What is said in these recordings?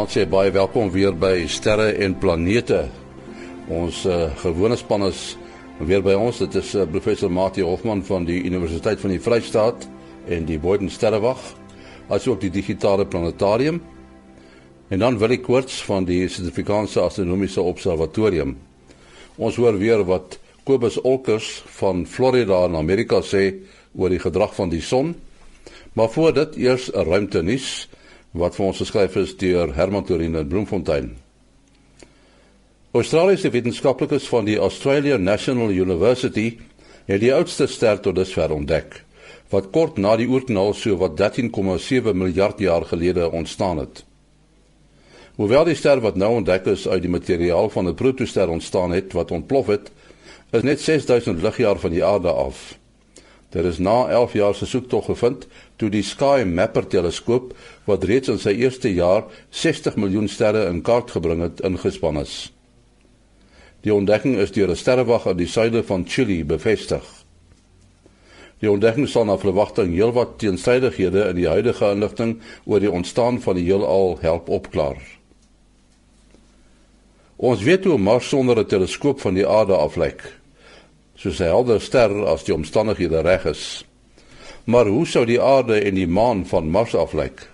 Vanaand sê baie welkom weer by Sterre en Planete. Ons uh, gewone span is weer by ons. Dit is uh, professor Mati Hofman van die Universiteit van die Vrystaat en die Boden Sterrewag, asook die digitale planetarium. En dan Willie Koorts van die Suid-Afrikaanse Astronomiese Observatorium. Ons hoor weer wat Kobus Olkers van Florida in Amerika sê oor die gedrag van die son. Maar voor dit eers 'n ruimte nuus wat vir ons geskryf is deur Herman Torin in Bloemfontein. Australiese wetenskaplikes van die Australian National University het die oudste ster tot dusver ontdek wat kort na die oerknal so wat 13,7 miljard jaar gelede ontstaan het. Hoewel die ster wat nou ontdek is uit die materiaal van 'n protoster ontstaan het wat ontplof het, is net 6000 ligjaar van die aarde af. Dit is na 11 jaar se soektog gevind toe die Sky Mapper teleskoop wat reeds in sy eerste jaar 60 miljoen sterre in kaart gebring het ingespan is. Die ontdekking is deur 'n sterrewag in die suide van Chili bevestig. Die ontdekking sal na verwagting heelwat teenstrydighede in die huidige inligting oor die ontstaan van die heelal help opklaar. Ons weet hoe Mars sonder 'n teleskoop van die aarde aflyk soos 'n helder ster as die omstandighede reg is. Maar hoe sou die aarde en die maan van Mars aflyk?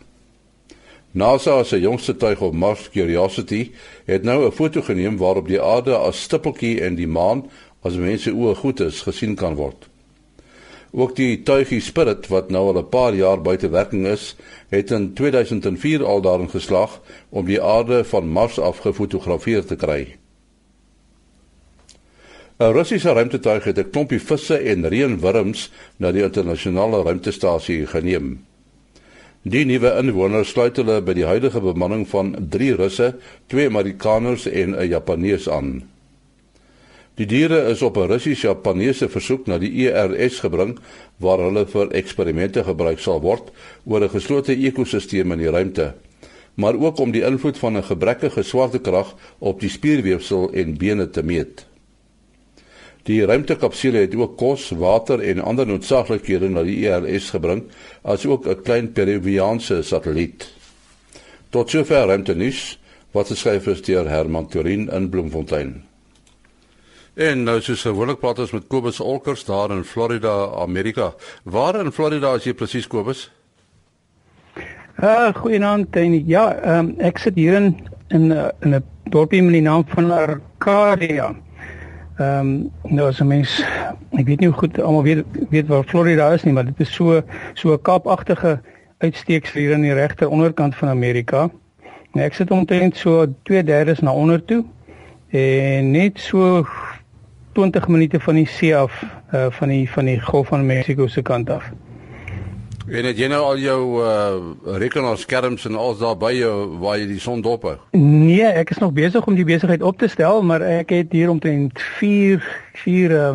NASA se jongste tuig op Mars Curiosity het nou 'n foto geneem waarop die aarde as stippeltjie en die maan as mense oë goed is gesien kan word. Ook die tuigie Spirit wat nou al 'n paar jaar buite werking is, het in 2004 al daarin geslaag om die aarde van Mars af gefotografeer te kry. 'n Russiese ruimtetuig het 'n klompie visse en reënwurms na die internasionale ruimtestasie geneem. Die nuwe inwoners sluit hulle by die huidige bemanning van 3 Russe, 2 Amerikaners en 'n Japanees aan. Die diere is op 'n Russies-Japaneese versoek na die ERS gebring waar hulle vir eksperimente gebruik sal word oor 'n geslote ekosisteem in die ruimte, maar ook om die invloed van 'n gebrekkige swaartekrag op die spierweefsel en bene te meet. Die ruimtekapsule het ook kos, water en ander noodsaaklikhede na die ISS gebring, asook 'n klein Peruviaanse satelliet. Tot sover ruimtenuus wat geskryf is deur Herman Turin in Bloemfontein. En nou soos gewoonlik praat ons met Kobus Olkers daar in Florida, Amerika. Waar in Florida is jy presies Kobus? Uh goeienaand en ja, um, ek sit hier in in 'n dorpie met die naam van Arcadia. Ehm um, nou as 'n mens ek weet nie hoe goed almal weet weet waar Florida is nie, maar dit is so so 'n kaapagtige uitsteeksel hier aan die regter onderkant van Amerika. Nou ek sit omtrent so 2/3 na onder toe en net so 20 minute van die see af uh, van die van die Golf van Mexico se kant af. En het jy nou al jou uh rekenaarskerms en alles daar by jou waar jy die son dop hou? Nee, ek is nog besig om die besigheid op te stel, maar ek het hier omtrent 4 4 uh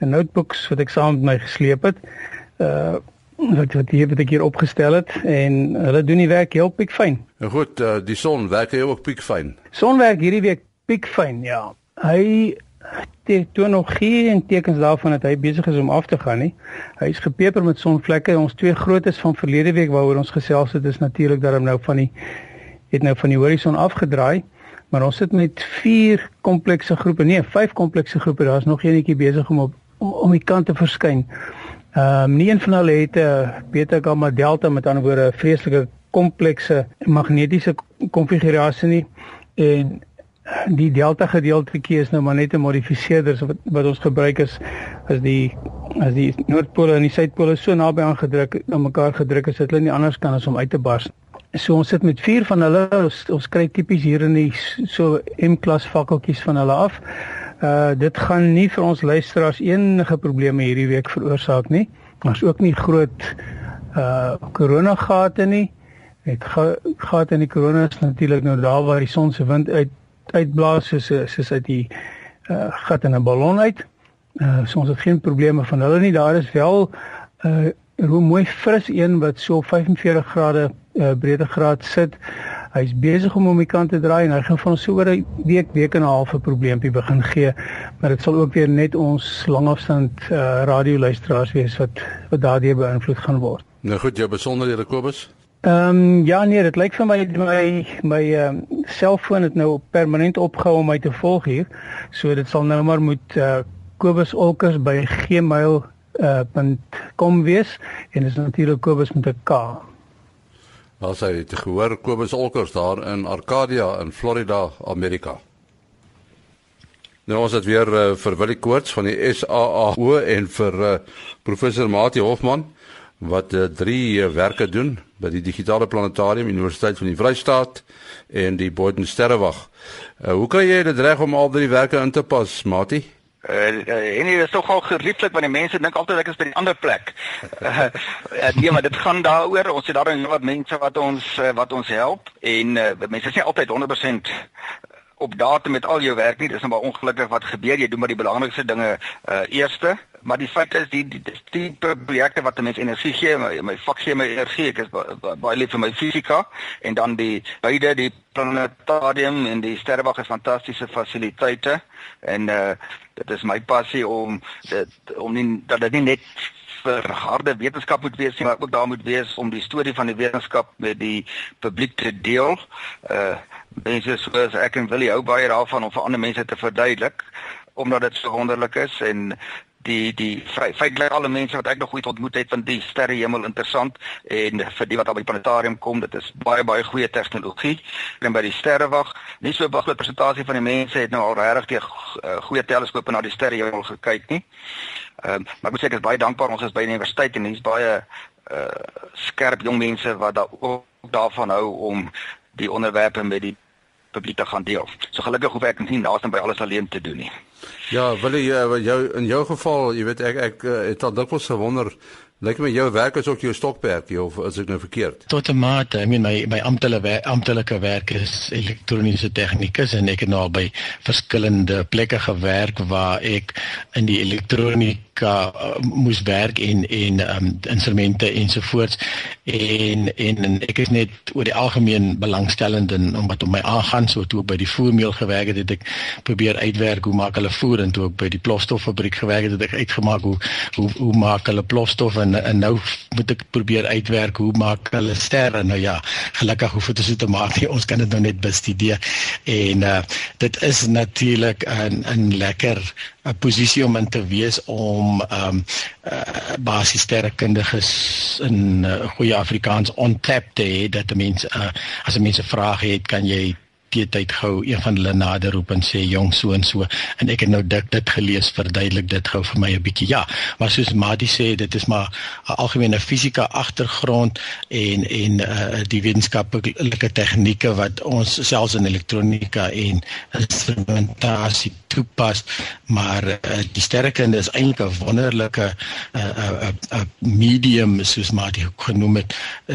notebooks wat ek saam met my gesleep het. Uh wat wat hier wat ek hier opgestel het en hulle doen die werk heel piekfyn. Nou goed, uh die son werk hy ook piekfyn. Son werk hierdie week piekfyn, ja. Hy dit toon nog geen tekens daarvan dat hy besig is om af te gaan nie. Hy is gepeper met sonvlekke. Ons twee grootes van verlede week waaroor ons gesels het is natuurlik dat hom nou van die het nou van die horison afgedraai. Maar ons sit met vier komplekse groepe, nee, vyf komplekse groepe. Daar's nog eenetjie besig om op om, om die kant te verskyn. Ehm um, nie een van hulle het 'n uh, beta gamma delta met ander woorde 'n vreeslike komplekse magnetiese konfigurasie nie en die delta gedeeltetjie is nou maar net 'n gemodifiseerder wat wat ons gebruik is as die as die noordpole en die suidpole so naby aangedruk aan mekaar gedruk is dat hulle nie anders kan as om uit te bars. So ons sit met vier van hulle ons, ons kry tipies hier in die so M-klas fakkeltjies van hulle af. Uh dit gaan nie vir ons luisteraars enige probleme hierdie week veroorsaak nie. Ons ook nie groot uh korona gate nie. Dit gate in die korona is natuurlik nou daar waar die son se wind uit uitblaas soos soos uit die uh, gat in 'n ballon uit. Uh, so ons het geen probleme van hulle nie. Daar is wel 'n uh, hoe mooi fris een wat so 45 grade uh, breedtegraad sit. Hy's besig om om die kant te draai en hy gaan van so oor 'n week week en 'n half 'n probleempie begin gee. Maar dit sal ook weer net ons langafstand uh, radioluisteraars wees wat wat daardie beïnvloed gaan word. Nou goed, jou besonderhede Kobus. Ehm um, ja nee, dit lyk vir my my my ehm um, selfoon het nou permanent opgehou om my te volg hier. So dit sal nou maar moet uh, Kobus Olkers by gmail.com uh, wees en dit is natuurlik Kobus met 'n K. Ons het gehoor Kobus Olkers daar in Arcadia in Florida, Amerika. Nou ons het weer uh, vir Willie Koorts van die SAAO en vir uh, professor Mati Hofman wat uh, drie uh, werke doen by die digitale planetarium Universiteit van die Vrystaat en die Boden Sterrewag. Uh, hoe kry jy dit reg om al drie werke in te pas, Mati? Uh, en dit is nogal gerieflik want die mense dink altyd ek is by 'n ander plek. Uh, nee, maar dit gaan daaroor. Ons het daar nou wat mense wat ons uh, wat ons help en uh, mense is nie altyd 100% op datum met al jou werk nie. Dis nou maar ongelukkig wat gebeur. Jy doen maar die belangrikste dinge uh, eerste maar die feit is die die, die projekte wat mense energie gee, my, my vak gee my energie, ek is baie lief vir my fisika en dan die beide die planetarium en die sterrewag is fantastiese fasiliteite en uh dit is my passie om dit om nie dat dit nie net vir harde wetenskap moet wees maar ook daar moet wees om die storie van die wetenskap met die publiek te deel. Uh mense soos ek en Willie hou baie daarvan om vir ander mense te verduidelik omdat dit so wonderlik is. En die die feitelik alle mense wat ek nog ooit ontmoet het van die sterrehemel interessant. En vir die wat al by planetarium kom dit is baie baie goeie tegnologie. En by die sterrewag nie so baie presentasie van die mense het nou al regtig die uh, goeie teleskope na die sterrehemel gekyk nie. Um, maar ek moet sê ek is baie dankbaar. Ons is by die universiteit en hier's baie uh, skerp jong mense wat daar ook daarvan hou om die onderwerpe met die publiek te gaan deel. So gelukkig hoef ek nie naaste by alles alleen te doen nie Ja, wil jy uh, jou in jou geval, jy weet ek ek uh, het al dikwels gewonder Lyk my jou werk is ook jou stokperd, of is ek nou verkeerd? Tot 'n mate. I mean my my amptelike amptelike werk is elektroniese tegnikus en ek het nou al by verskillende plekke gewerk waar ek in die elektronika uh, moes werk en en um, instrumente ensovoorts en, en en ek is net oor die algemeen belangstellend in om wat om my aangaan so toe ek by die voermeel gewerk het, het ek probeer uitwerk hoe maak hulle voer en toe ek by die plofstoffabriek gewerk het, het ek uitgemaak hoe hoe hoe maak hulle plofstof en en en nou moet ek probeer uitwerk hoe maak hulle sterre nou ja gelukkig hoef dit so te maak nie. Ons kan dit nou net bestudeer. En uh, dit is natuurlik 'n 'n lekker 'n uh, posisie om in te wees om ehm um, uh, basiese sterrekundiges in uh, goeie Afrikaans on tap te hê dat mense uh, as mense vrae het kan jy die tyd gou een van hulle nader roep en sê jong so en so. En ek het nou dik dit gelees verduidelik dit gou vir my 'n bietjie. Ja maar soos Madi sê dit is maar 'n algemene fisika agtergrond en en uh, die wetenskaplike tegnieke wat ons selfs in elektronika en instrumentasie toepas maar uh, die sterrekunde is eintlik 'n wonderlike 'n uh, uh, uh, medium soos Madi genoem het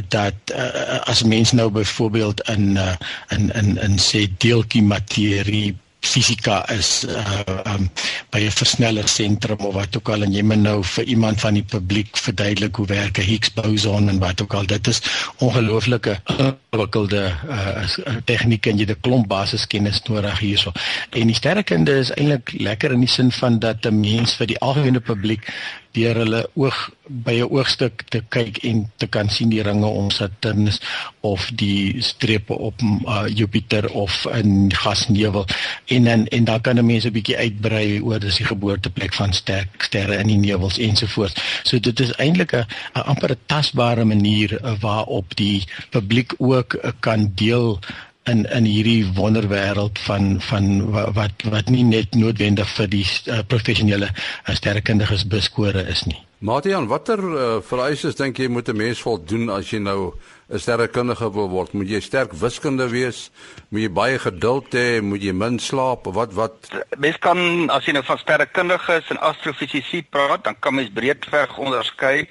dat uh, as mens nou byvoorbeeld in uh, in in in sê deeltjie materie fisika is uh um by 'n versneller sentrum of wat ook al en jy moet nou vir iemand van die publiek verduidelik hoe werk 'n Higgs boson en wat ook al dit is ongelooflike ingewikkelde uh tegnieke en jy het 'n klomp basiskennis nodig hierso. En die sterrekunde is eintlik lekker in die sin van dat 'n mens vir die algemene publiek deur hulle oog by 'n oogstuk te kyk en te kan sien die ringe om Saturnus of die strepe op uh, Jupiter of in gasnevel en en, en dan kan 'n mens 'n bietjie uitbrei oor dis die geboorteplek van sterk sterre in die nevels ensovoorts. So dit is eintlik 'n amper 'n tasbare manier uh, waarop die publiek ook uh, kan deel in in hierdie wonderwêreld van van wat wat nie net noodwendig vir die uh, professionele uh, sterrekundiges beskore is nie. Matian, watter uh, vereistes dink jy moet 'n mens voldoen as jy nou 'n sterrekundige wil word? Moet jy sterk wiskunde wees? Moet jy baie geduld hê? Moet jy min slaap? Wat wat Mens kan as jy nou van sterrekundiges en astrofisici praat, dan kan mens breedweg onderskei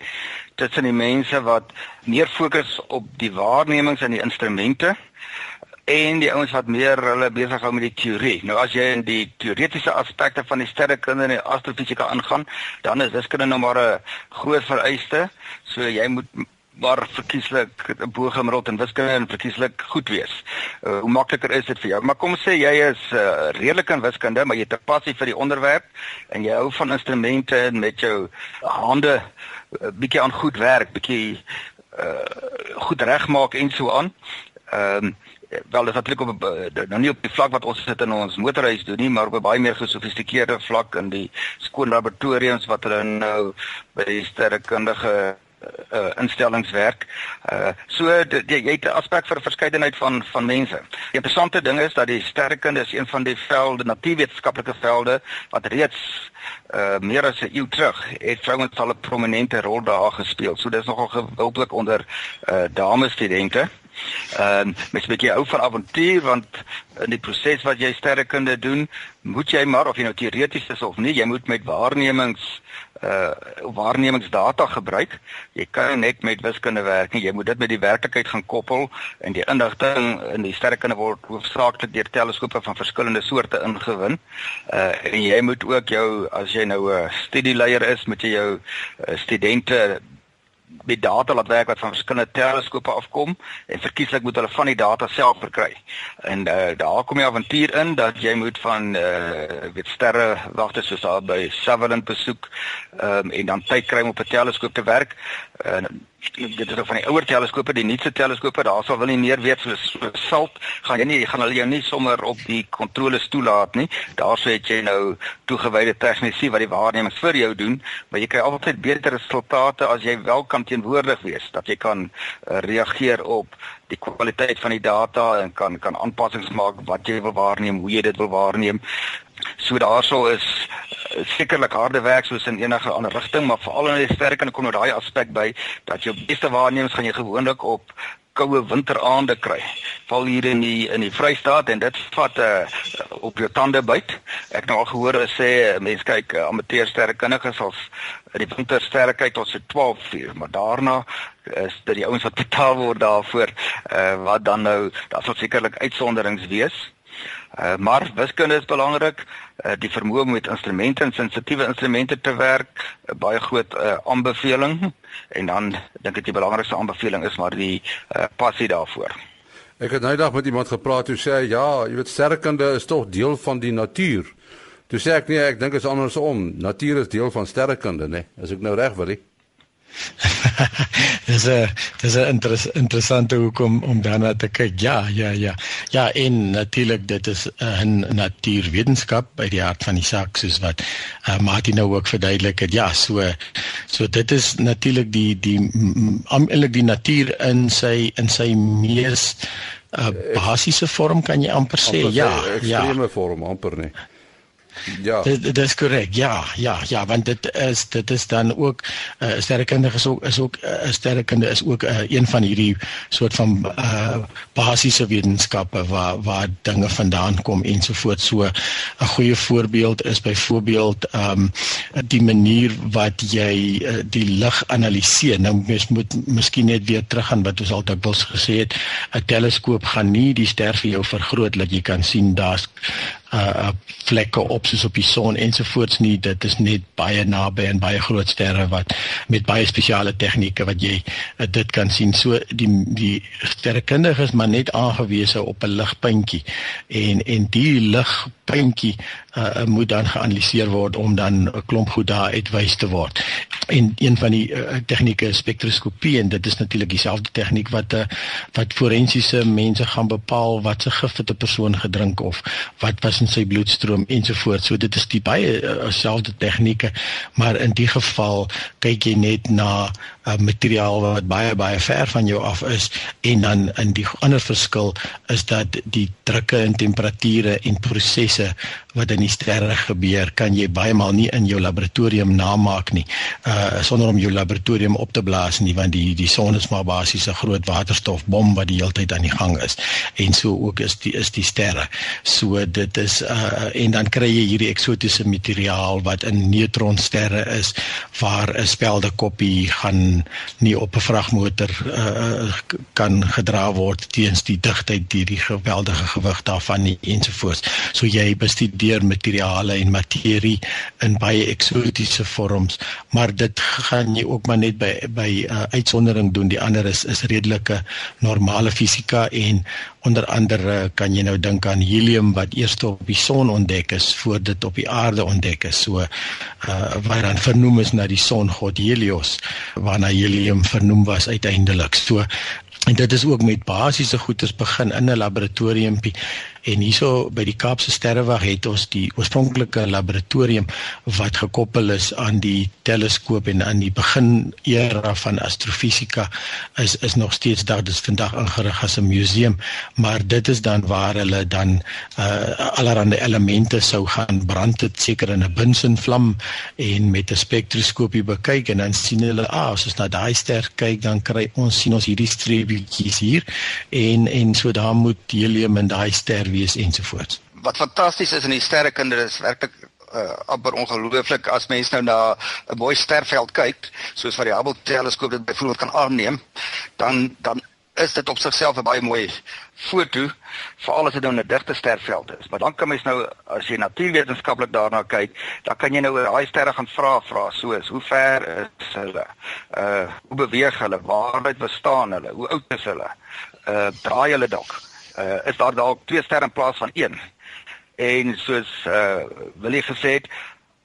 tussen die mense wat meer fokus op die waarnemings en die instrumente en die ouens wat meer hulle besig hou met die teorie. Nou as jy in die teoretiese aspekte van die sterrekunde en die astrofisika aangaan, dan is wiskunde nou maar 'n groot vereiste. So jy moet maar verkieslik bogemiddeld in wiskunde en verkieslik goed wees. Uh, hoe makliker is dit vir jou? Maar kom sê jy is uh, redelik in wiskunde, maar jy het 'n passie vir die onderwerp en jy hou van instrumente en met jou hande uh, bietjie aan goed werk, bietjie uh goed regmaak en so aan. Ehm um, wel dit natuurlik op uh, nou nie op die vlak wat ons sit in ons motorhuis doen nie, maar op 'n baie meer gesofistikeerde vlak in die skoon laboratoriums wat hulle nou by die sterrekundige uh, instellingswerk. Uh so jy het 'n aspek vir verskeidenheid van van mense. Die interessante ding is dat die sterrekunde is een van die velde, natuurwetenskaplike velde wat reeds uh meer as 'n eeu terug het vrouens al 'n prominente rol daar gespeel. So dis nogal gewildelik onder uh dames studente. Ehm um, mens moet jy hou van avontuur want in die proses wat jy sterrekunde doen, moet jy maar of jy nou teoreties is of nie, jy moet met waarnemings uh waarnemingsdata gebruik. Jy kan net met wiskunde werk nie. Jy moet dit met die werklikheid gaan koppel en die indigting in die sterrekunde word hoofsaaklik deur teleskope van verskillende soorte ingewin. Uh en jy moet ook jou as jy nou 'n studieleier is, moet jy jou uh, studente met data laat werk wat van verskillende teleskope afkom en verkieslik moet hulle van die data self verkry. En uh, daar kom jy avontuur in dat jy moet van uh weet sterre wagte soos daar by Sutherland besoek um, en dan tyd kry om op 'n teleskoop te werk. Uh, dit is van die ouer teleskope, die nuutste teleskope, daar sal wel nie meer weet so salt gaan jy nie jy gaan hulle jou nie sommer op die kontroles toelaat nie. Daarso het jy nou toegewyde tegnisie wat die waarnemings vir jou doen, maar jy kry altyd beter resultate as jy wel kan teenwoordig wees, dat jy kan uh, reageer op die kwaliteit van die data en kan kan aanpassings maak wat jy wil waarneem, hoe jy dit wil waarneem. So daarso is uh, sekerlik harde werk soos in enige ander rigting, maar veral in die sterk en kom nou daai aspek by dat jou beste waarnemings gaan jy gewoonlik op koue winteraande kry. Val hier in die in die Vrystaat en dit vat uh, op jou tande byt. Ek nou al gehoor hulle sê uh, mense kyk uh, amateur sterrekundiges as in die winter sterre kyk tot so 12 uur, maar daarna is dit die ouens wat betaal word daarvoor uh, wat dan nou daar sal sekerlik uitsonderings wees. Uh, maar wiskunde is belangrik. Uh, die vermoë om met instrumente en sensitiewe instrumente te werk, 'n uh, baie groot uh, aanbeveling. En dan dink ek die belangrikste aanbeveling is maar die uh, passie daarvoor. Ek het nou dag met iemand gepraat hoe sê ja, jy weet sterrekunde is tog deel van die natuur. Toe sê ek nee, ek dink is andersom. Natuur is deel van sterrekunde, né? Nee. As ek nou reg wil. dis 'n dis 'n interes, interessante hoekom om daarna te kyk. Ja, ja, ja. Ja, en natuurlik dit is 'n natuurwetenskap by die hart van die saak soos wat uh, Martin nou ook verduidelik het. Ja, so so dit is natuurlik die die eintlik die natuur in sy in sy mees uh, basiese vorm kan jy amper sê. Amper ja, ja. Extreme vorm amper nie. Ja. Dit, dit is korrek. Ja, ja, ja, want dit is dit is dan ook 'n uh, sterrekundige is ook is ook 'n uh, sterrekunde is ook uh, een van hierdie soort van uh, basiese wetenskappe waar waar dinge vandaan kom ensovoorts. So 'n goeie voorbeeld is byvoorbeeld ehm um, die manier wat jy uh, die lig analiseer. Nou mens moet miskien net weer teruggaan wat ons altyd bos gesê het. 'n Teleskoop gaan nie die ster vir jou vergroot dat jy kan sien daar's uh vlekke op soos op die son ensovoorts nie. Dit is net baie naby en baie groot sterre wat met baie spesiale tegnieke wat jy uh, dit kan sien. So die die sterrekundiges maar net aangewese op 'n ligpuntjie. En en die ligpuntjie uh, moet dan geanaliseer word om dan 'n klomp goed daar uitwys te word en een van die uh, tegnieke is spektroskopie en dit is natuurlik dieselfde tegniek wat uh, wat forensiese mense gaan bepaal wat se gif het 'n persoon gedrink of wat was in sy bloedstroom ensovoorts. So dit is die baie uh, selfde tegnieke, maar in die geval kyk jy net na uh, materiaal wat baie baie ver van jou af is en dan in die ander verskil is dat die drukke en temperature en prosesse wat in die sterre gebeur, kan jy baie maal nie in jou laboratorium namaak nie. Uh sonder om jou laboratorium op te blaas nie, want die die son is maar basies 'n groot waterstofbom wat die hele tyd aan die gang is. En so ook is die is die sterre. So dit is uh en dan kry jy hierdie eksotiese materiaal wat in neutronsterre is waar 'n spelde koppie nie op 'n vragmotor uh kan gedra word teens die digtheid deur die geweldige gewig daarvan nie ensovoorts. So jy bestudeer materiale en materie in baie eksotiese vorms, maar dit gaan jy ook maar net by by uh, uitsondering doen. Die ander is is redelike normale fisika en Onder andere kan jy nou dink aan helium wat eers op die son ontdek is voor dit op die aarde ontdek is. So uh wat dan vernoem is na die songod Helios waarna helium vernoem was uiteindelik. So en dit is ook met basiese goeders begin in 'n laboratoriumpie En hierso by die Kaapse Sterrewag het ons die oorspronklike laboratorium wat gekoppel is aan die teleskoop en aan die begin era van astrofisika is is nog steeds daar. Dis vandag ingerig as 'n museum, maar dit is dan waar hulle dan uh allerlei elemente sou gaan brand dit seker in 'n Bunsen vlam en met 'n spektroskoopie bekyk en dan sien hulle ah as ons na daai ster kyk dan kry ons sien ons hierdie streepietjies hier. En en so daar moet helium in daai ster wees ensovoorts. Wat fantasties is in die sterrekunde is werklik uh, amper ongelooflik as mens nou na 'n mooi sterveld kyk, soos wat die Hubble teleskoop dit byvoorbeeld kan aanneem, dan dan is dit op sigself 'n baie mooi foto veral as dit nou 'n digte sterveld is. Maar dan kan mens nou as jy natuurwetenskaplik daarna kyk, dan kan jy nou oor daai sterre gaan vra vra soos hoe ver is hulle? Uh hoe beweeg hulle? Waar het bestaan hulle? Hoe oud is hulle? Uh draai hulle dalk? uh, is daar dalk twee sterre in plaas van een. En soos uh wil jy gesê het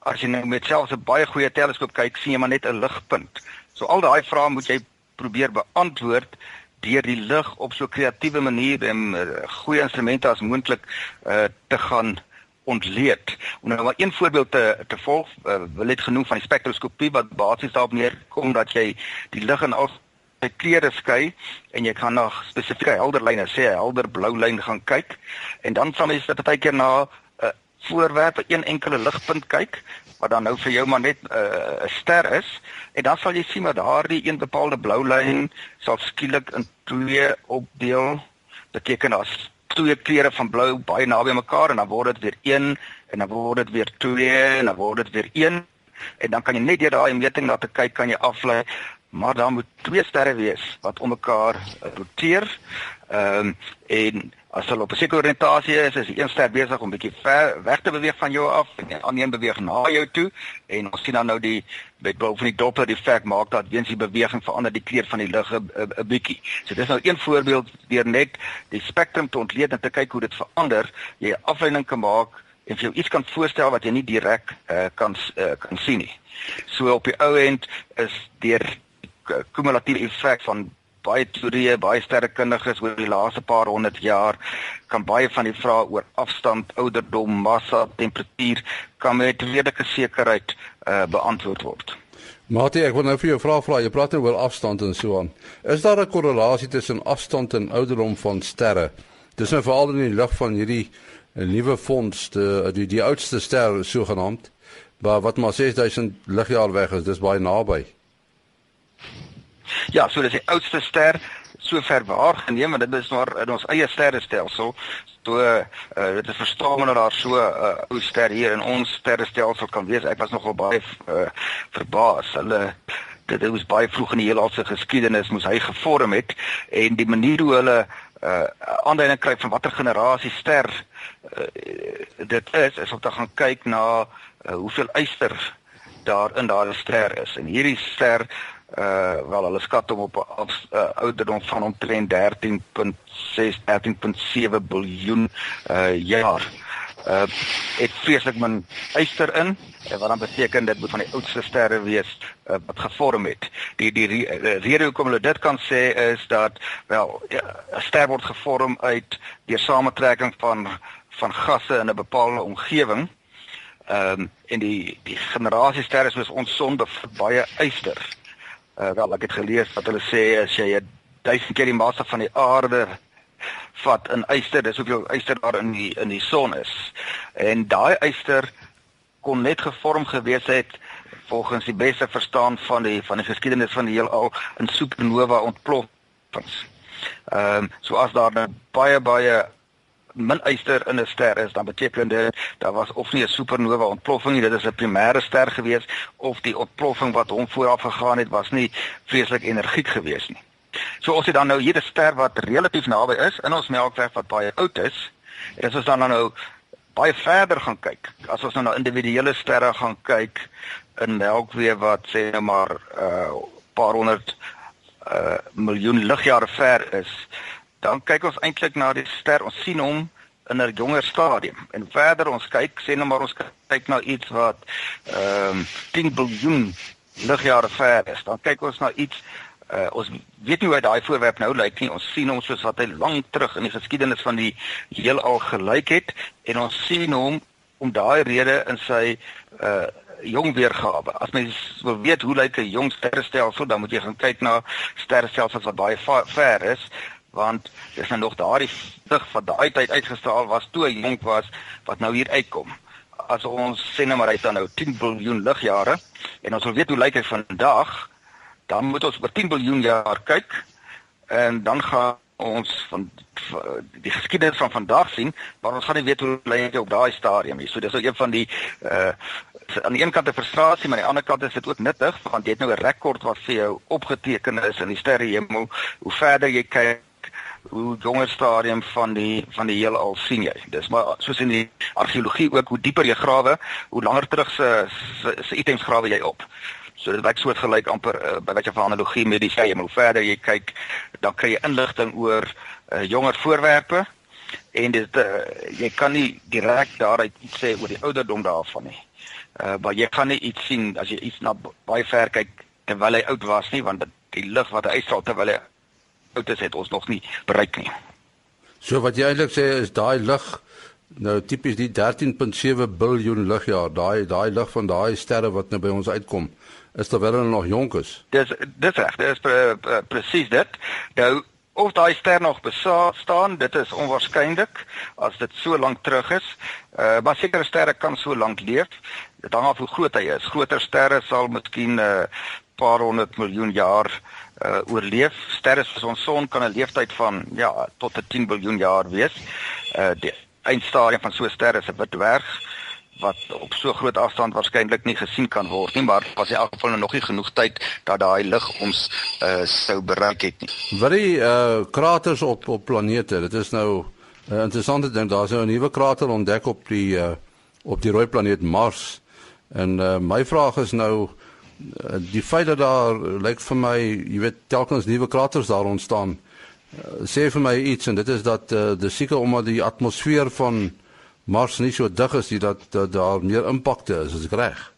as jy nou met selfs 'n baie goeie teleskoop kyk, sien jy maar net 'n ligpunt. So al daai vrae moet jy probeer beantwoord deur die lig op so kreatiewe manier en uh, goeie instrumente as moontlik uh te gaan ontleed. Om nou maar een voorbeeld te te volg, uh, wil dit genoem van die spektroskopie wat basies daarop neerkom dat jy die lig in al by kleure skei en jy kan na spesifieke helder lyne sê helder blou lyn gaan kyk. En dan sal jy baie keer na 'n uh, voorwerp, 'n een enkele ligpunt kyk wat dan nou vir jou maar net uh, 'n uh, ster is. En dan sal jy sien dat daardie een bepaalde blou lyn sal skielik in twee opdeel. Beteken as twee kleure van blou baie naby mekaar en dan word dit weer een en dan word dit weer twee en dan word dit weer een. En dan kan jy net deur daai meting na te kyk kan jy aflei maar daar moet twee sterre wees wat om mekaar roteer. Ehm um, en as hulle op 'n sekere oriëntasie is, is die een ster besig om bietjie ver weg te beweeg van jou af en die ander een beweeg na jou toe en ons sien dan nou die met bo van die Doppler effek maak dat weens die beweging verander die kleur van die lig 'n bietjie. So dis nou een voorbeeld deur net die spektrum te ontleed en te kyk hoe dit verander, jy 'n afleiding kan maak en jy iets kan voorstel wat jy nie direk uh, kan uh, kan sien nie. So op die ou end is deur kumulatiewe effek van baie teorieë, baie sterrekundiges oor die laaste paar honderd jaar kan baie van die vrae oor afstand, ouderdom, massa, temperatuur kan met redelike sekerheid uh, beantwoord word. Mate, ek wil nou vir jou vra vra, jy praat oor afstand en so aan. Is daar 'n korrelasie tussen afstand en ouderdom van sterre? Dis nou veral in die lig van hierdie eh, nuwe fonds, die die, die oudste ster sogenaamd, maar wat maar 6000 ligjaar weg is, dis baie naby. Ja, so dis die oudste ster sover waargeneem want dit is maar in ons eie sterrestelsel. So uh, dit is verstaan dat daar so 'n uh, ou ster hier in ons sterrestelsel kan wees. Ek was nogal baie uh, verbaas. Hulle dit was baie vroeg in die heelal se geskiedenis moes hy gevorm het en die manier hoe hulle uh aanduiding kry van watter generasie ster uh, dit is is om te gaan kyk na uh, hoeveel yster daar in daardie ster is en hierdie ster uh wel hulle skat hom op 'n uh, ouderdom van omtrent 13.6 13.7 biljoen uh jaar. Uh dit vreeslik min yster in wat dan beteken dit moet van die oudste sterre wees uh, wat gevorm het. Die die rede hoekom hulle dit kan sê is dat wel 'n ja, ster word gevorm uit deur samentrekking van van gasse in 'n bepaalde omgewing. Ehm um, en die die generasiesterre soos ons son bevat baie yster. Uh, wel ek het gelees wat hulle sê as jy 1000 keer die massa van die aarde vat in yster, dis hoeveel yster daar in die in die son is. En daai yster kon net gevorm gewees het volgens die beste verstaan van die van die geskiedenis van die heelal in supernova ontploffings. Ehm um, so as daar nou baie baie min yster in 'n ster is, dan beteken dit daar was of nie 'n supernova ontploffing nie, dit is 'n primêre ster gewees of die ontploffing wat hom vooraf gegaan het was nie vreeslik energiek gewees nie. So as jy dan nou hier 'n ster wat relatief naby is in ons Melkweg wat baie oud is, en as ons dan nou baie verder gaan kyk, as ons nou na individuele sterre gaan kyk in Melkweg wat sê nou maar 'n uh, paar honderd uh miljoen ligjare ver is, dan kyk ons eintlik na die ster. Ons sien hom in 'n jonger stadium. En verder ons kyk, sê nou maar ons kyk na iets wat ehm um, 10 biljoen ligjare ver is. Dan kyk ons na iets uh, ons weet nie hoe daai voorwerp nou lyk nie. Ons sien hom soos wat hy lank terug in die geskiedenis van die heelal gelyk het en ons sien hom om daai rede in sy uh jong weergawe. As mens wil weet hoe lyk 'n jong sterrestelsel, dan moet jy gaan kyk na sterrestelsels wat baie ver is want dis nou nog daardie lig van daai tyd uitgestraal was toe hy jonk was wat nou hier uitkom. As ons sê nou maar hy dan nou 10 biljoen ligjare en ons wil weet hoe lyk hy vandag, dan moet ons oor 10 biljoen jaar kyk en dan gaan ons van die geskiedenis van vandag sien, maar ons gaan nie weet hoe lyk hy op daai stadium nie. So dis ook een van die uh aan die een kant 'n frustrasie, maar aan die ander kant is dit ook nuttig want jy het nou 'n rekord wat vir jou opgeteken is in die sterrehemel. Hoe verder jy kyk, hoe jonger stadium van die van die heelal sien jy. Dis maar soos in die argeologie ook, hoe dieper jy grawe, hoe langer terug se se items grawe jy op. So dit lyk soortgelyk amper uh, by wat jy van analogie met die sê, hoe verder jy kyk, dan kry jy inligting oor uh, jonger voorwerpe en dit uh, jy kan nie direk daaruit iets sê oor die ouderdom daarvan nie. Uh maar jy kan nie iets sien as jy iets na baie ver kyk terwyl hy oud was nie want die lig wat hy uitstraal terwyl hy oud is het ons nog nie bereik nie. So wat jy eintlik sê is daai lig nou tipies die 13.7 biljoen ligjaar, daai daai lig van daai sterre wat nou by ons uitkom, is terwyl hulle nog jonk is. Dis dis reg, dis pre, pre, presies dit. Nou of daai ster nog bestaan, dit is onwaarskynlik as dit so lank terug is. Uh maar sekere sterre kan so lank leef. Dit hang af hoe groot hy is. Groter sterre sal miskien 'n uh, paar honderd miljoen jaar uh, oorleef. Sterre soos ons son kan 'n leeftyd van ja, tot 'n 10 miljard jaar wees. Uh die eindstadium van so 'n ster is 'n wit dwerg wat op so groot afstand waarskynlik nie gesien kan word nie, maar was in elk geval nog nie genoeg tyd dat daai lig ons uh sou bereik het nie. Wat die uh kraters op op planete, dit is nou 'n uh, interessante ding. Daar's nou 'n nuwe krater ontdek op die uh op die rooi planeet Mars. En uh my vraag is nou Eh, die feit dat daar lyk vir my, jy weet, telkens nuwe kraters daar ontstaan, uh, sê vir my iets en dit is dat uh, dis seker omdat die atmosfeer van Mars nie so dig is nie dat, dat daar meer impakte is, is ek reg?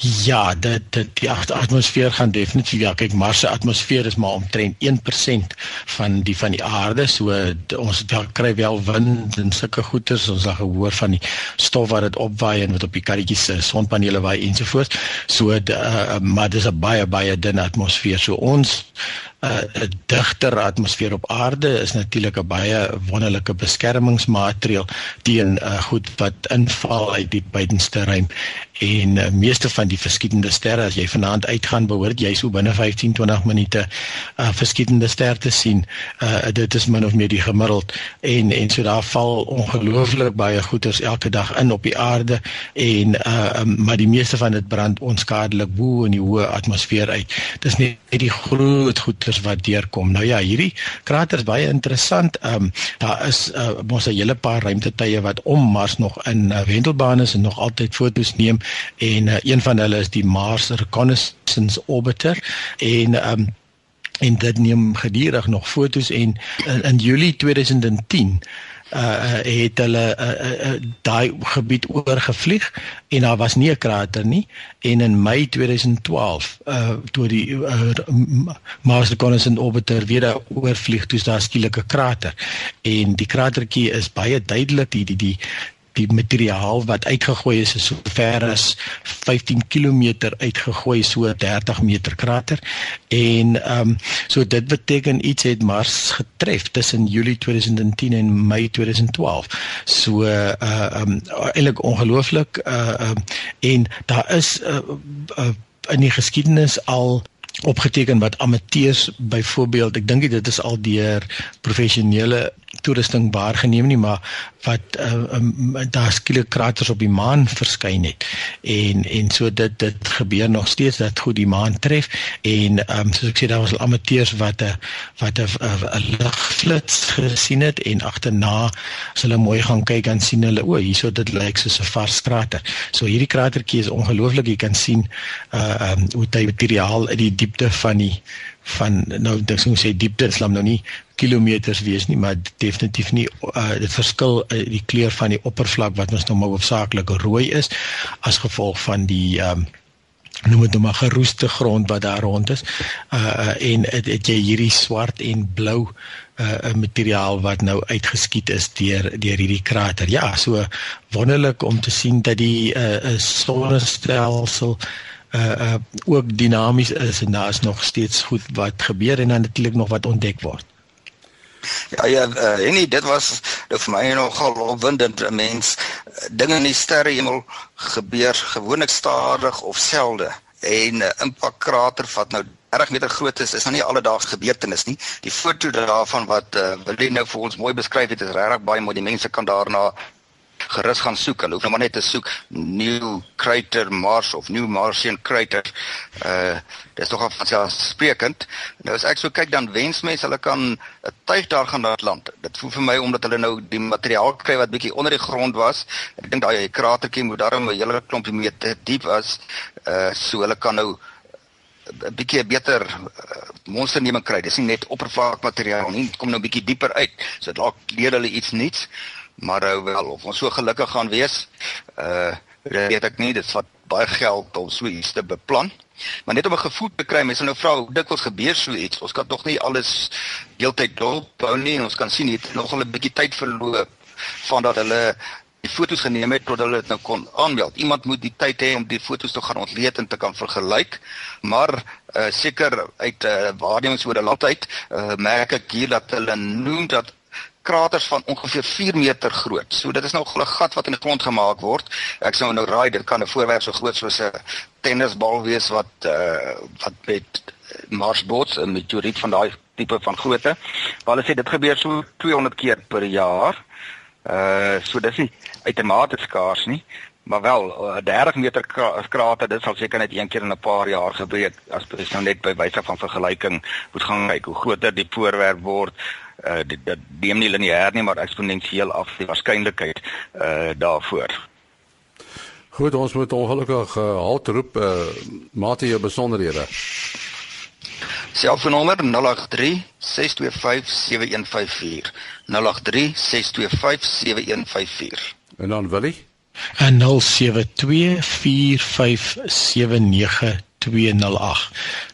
Ja, dit dit die atmosfeer gaan definitief ja, kyk Mars se atmosfeer is maar omtrent 1% van die van die aarde. So ons wel kry wel wind en sulke goeters. Ons het gehoor van die stof wat dit opwaai en wat op die karretjies se sonpanele waai ensovoorts. So uh, maar dis 'n baie baie dun atmosfeer. So ons 'n uh, digter atmosfeer op aarde is natuurlik 'n baie wonderlike beskermingsmaatreël teen uh, goed wat inval uit die buitenste ruim. En uh, meeste van die verskietende sterre as jy vanaand uitgaan behoort jy so binne 15 20 minute 'n uh, verskietende ster te sien. Uh, dit is min of meer die gemiddeld. En en so daar val ongelooflik baie goeters elke dag in op die aarde. En uh, um, maar die meeste van dit brand onskadelik bo in die hoë atmosfeer uit. Dis net die groot goed kraters wat deurkom. Nou ja, hierdie kraters baie interessant. Ehm um, daar is uh, mos 'n hele paar ruimtetuie wat om Mars nog in uh, wentelbaan is en nog altyd foto's neem en uh, een van hulle is die Mars Reconnaissance Orbiter en ehm um, en dit neem gedurig nog foto's en in, in Julie 2010 uh het hulle uh, uh, uh, daai gebied oorgevlieg en daar was nie 'n krater nie. En in Mei 2012 uh toe die uh, Mars Reconnaissance Orbiter weer daar oorvlieg toe daar skielik 'n krater. En die kratertjie is baie duidelik die die die die materiaal wat uitgegooi is is so ver as 15 km uitgegooi so 30 meter krater. En ehm um, so dit beteken iets het Mars getref tussen Julie 2010 en Mei 2012 so uh ehm um, eintlik ongelooflik uh um, en daar is uh, uh, in die geskiedenis al opgeteken wat amateurs byvoorbeeld ek dink dit is al deur professionele toerusting waargeneem nie maar wat uh, um, daar skielik kraters op die maan verskyn het. En en so dit dit gebeur nog steeds dat goed die maan tref en um, soos ek sê daar was al amateurs wat 'n wat 'n ligflits gesien het en agterna as hulle mooi gaan kyk dan sien hulle o hierso dit lyk soos 'n vars krater. So hierdie kratertjie is ongelooflik. Jy kan sien uh um, hoe dit materiaal in die diepte van die van nou dink ek sê diepte sal nou nie kilometers wees nie maar definitief nie uh, dit verskil uh, die kleur van die oppervlak wat ons nou maar hoofsaaklik rooi is as gevolg van die um, noem dit nou maar geroeste grond wat daar rond is. Uh en het, het jy hierdie swart en blou uh materiaal wat nou uitgeskiet is deur deur hierdie krater. Ja, so wonderlik om te sien dat die uh sonnestelsel uh uh ook dinamies is en daar is nog steeds goed wat gebeur en dan natuurlik nog wat ontdek word. Ja ja, uh, en dit was dit vir my nogal opwindend. 'n Mens dinge in die sterrehemel gebeur gewoonlik stadig of selde. En 'n uh, impakkrater wat nou 30 meter groot is, is nou nie alledaagse gebeurtenis nie. Die foto daarvan wat uh, Willie nou vir ons mooi beskryf het, is regtig baie mooi. Die mense kan daarna gerus gaan soek. Hulle hoef nou maar net te soek New Crater Mars of New Martian Crater. Uh dis tog af van sprekend. Nou as ek so kyk dan wens mense hulle kan 'n tuig daar gaan laat land. Dit voel vir my omdat hulle nou die materiaal kry wat bietjie onder die grond was. Ek dink daai kratertjie moet daarom 'n hele klompie meter diep was. Uh so hulle kan nou 'n bietjie beter uh, monsterneming kry. Dis nie net oppervlakkemateriaal nie, dit kom nou bietjie dieper uit. So dalk leer hulle iets nuuts maar nou wel of ons so gelukkig gaan wees. Uh weet ek nie dit vat baie geld om so iets te beplan. Maar net om 'n gevoel te kry mense nou vra hoe dikwels gebeur so iets? Ons kan tog nie alles heeltyd dop hou nie ons kan sien het nog 'n bietjie tyd verloop van dat hulle die foto's geneem het tot hulle dit nou kon aanmeld. Iemand moet die tyd hê om die foto's te gaan ontleed en te kan vergelyk maar uh, seker uit uh, waarnemings oor 'n lang tyd uh, merk ek hier dat hulle noem dat kraters van ongeveer 4 meter groot. So dit is nou 'n gat wat in die grond gemaak word. Ek sou nou raai dit kan 'n voorwerp so groot soos 'n tennisbal wees wat uh wat met Marsbots 'n meteoriet van daai tipe van grootte. Maar hulle sê dit gebeur so 200 keer per jaar. Uh so dis nie uitermate skaars nie. Maar wel, 'n 30 meter krater, dit sal seker net een keer in 'n paar jaar gebeur as jy nou net by wyse van vergelyking moet gaan kyk hoe groter die voorwerp word uh dit, dit neem nie lineêr nie maar eksponensieel af die waarskynlikheid uh daarvoor. Goed, ons moet ongelukkig uh, halt roep uh mate jou besonderhede. Selfoonnommer 083 625 7154. 083 625 7154. En dan Willie? En 072 457 208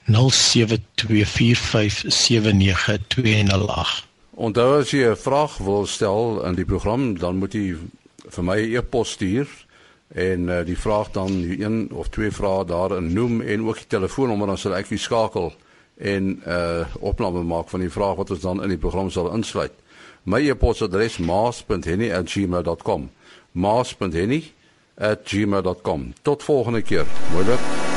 0724579208 Onthou as jy 'n vraag wil stel in die program, dan moet jy vir my 'n e-pos stuur en uh, die vraag dan een of twee vrae daarin noem en ook die telefoonnommer dan sal ek vir skakel en 'n uh, opname maak van die vraag wat ons dan in die program sal insluit. My e-posadres maas.henny@gmail.com. maas.henny@gmail.com. Tot volgende keer. Mooi dag.